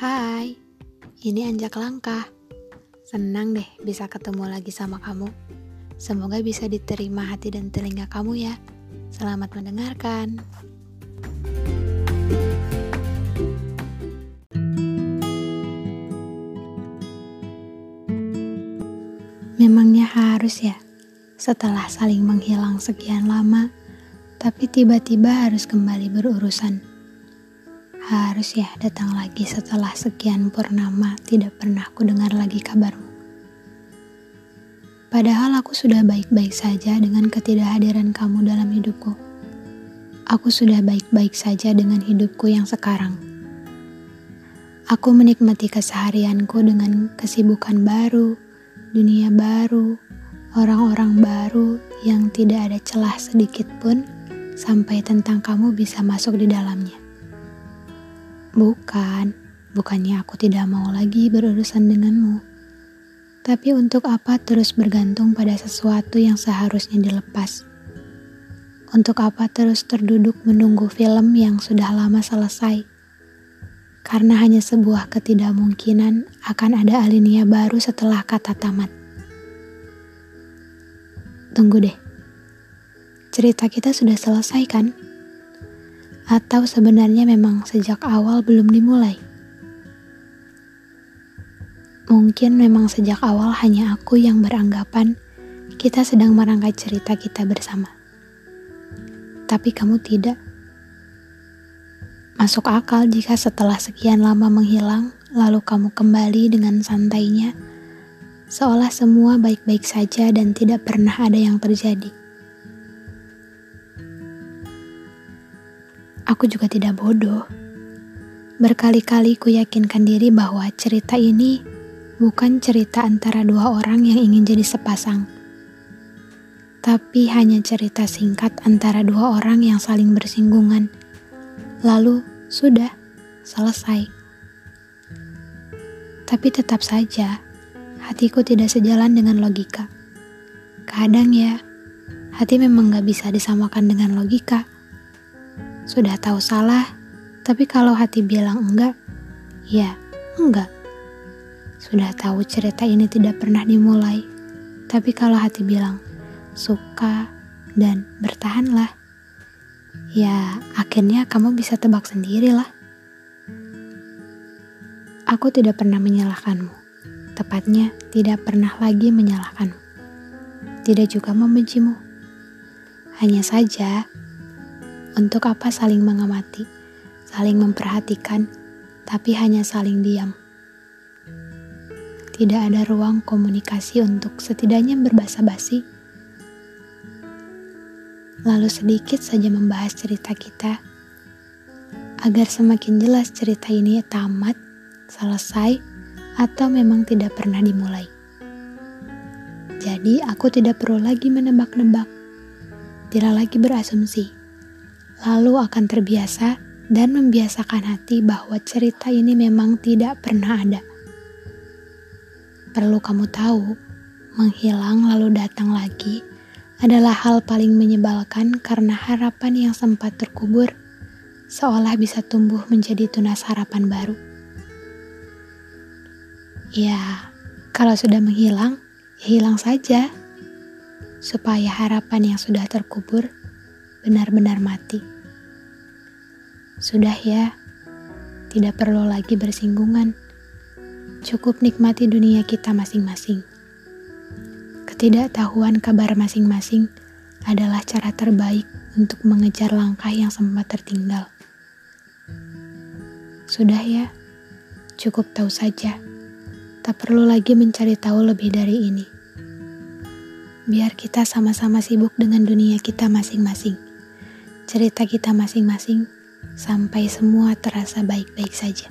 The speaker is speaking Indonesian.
Hai, ini Anjak Langkah. Senang deh bisa ketemu lagi sama kamu. Semoga bisa diterima hati dan telinga kamu ya. Selamat mendengarkan. Memangnya harus ya, setelah saling menghilang sekian lama, tapi tiba-tiba harus kembali berurusan. Harus ya datang lagi setelah sekian purnama tidak pernah ku dengar lagi kabarmu. Padahal aku sudah baik-baik saja dengan ketidakhadiran kamu dalam hidupku. Aku sudah baik-baik saja dengan hidupku yang sekarang. Aku menikmati keseharianku dengan kesibukan baru, dunia baru, orang-orang baru yang tidak ada celah sedikit pun sampai tentang kamu bisa masuk di dalamnya. Bukan, bukannya aku tidak mau lagi berurusan denganmu. Tapi untuk apa terus bergantung pada sesuatu yang seharusnya dilepas? Untuk apa terus terduduk menunggu film yang sudah lama selesai? Karena hanya sebuah ketidakmungkinan akan ada alinea baru setelah kata tamat. Tunggu deh. Cerita kita sudah selesai kan? Atau sebenarnya memang sejak awal belum dimulai? Mungkin memang sejak awal hanya aku yang beranggapan kita sedang merangkai cerita kita bersama. Tapi kamu tidak. Masuk akal jika setelah sekian lama menghilang, lalu kamu kembali dengan santainya, seolah semua baik-baik saja dan tidak pernah ada yang terjadi. Aku juga tidak bodoh. Berkali-kali ku yakinkan diri bahwa cerita ini bukan cerita antara dua orang yang ingin jadi sepasang, tapi hanya cerita singkat antara dua orang yang saling bersinggungan. Lalu sudah selesai. Tapi tetap saja, hatiku tidak sejalan dengan logika. Kadang ya, hati memang gak bisa disamakan dengan logika. Sudah tahu salah, tapi kalau hati bilang enggak, ya enggak. Sudah tahu cerita ini tidak pernah dimulai, tapi kalau hati bilang suka dan bertahanlah, ya akhirnya kamu bisa tebak sendirilah. Aku tidak pernah menyalahkanmu, tepatnya tidak pernah lagi menyalahkanmu. Tidak juga membencimu. Hanya saja, untuk apa saling mengamati, saling memperhatikan, tapi hanya saling diam? Tidak ada ruang komunikasi untuk setidaknya berbahasa basi. Lalu sedikit saja membahas cerita kita, agar semakin jelas cerita ini tamat, selesai, atau memang tidak pernah dimulai. Jadi aku tidak perlu lagi menebak-nebak, tidak lagi berasumsi lalu akan terbiasa dan membiasakan hati bahwa cerita ini memang tidak pernah ada. Perlu kamu tahu, menghilang lalu datang lagi adalah hal paling menyebalkan karena harapan yang sempat terkubur seolah bisa tumbuh menjadi tunas harapan baru. Ya, kalau sudah menghilang, ya hilang saja. Supaya harapan yang sudah terkubur benar-benar mati. Sudah ya, tidak perlu lagi bersinggungan. Cukup nikmati dunia kita masing-masing. Ketidaktahuan kabar masing-masing adalah cara terbaik untuk mengejar langkah yang sempat tertinggal. Sudah ya, cukup tahu saja. Tak perlu lagi mencari tahu lebih dari ini. Biar kita sama-sama sibuk dengan dunia kita masing-masing. Cerita kita masing-masing sampai semua terasa baik-baik saja.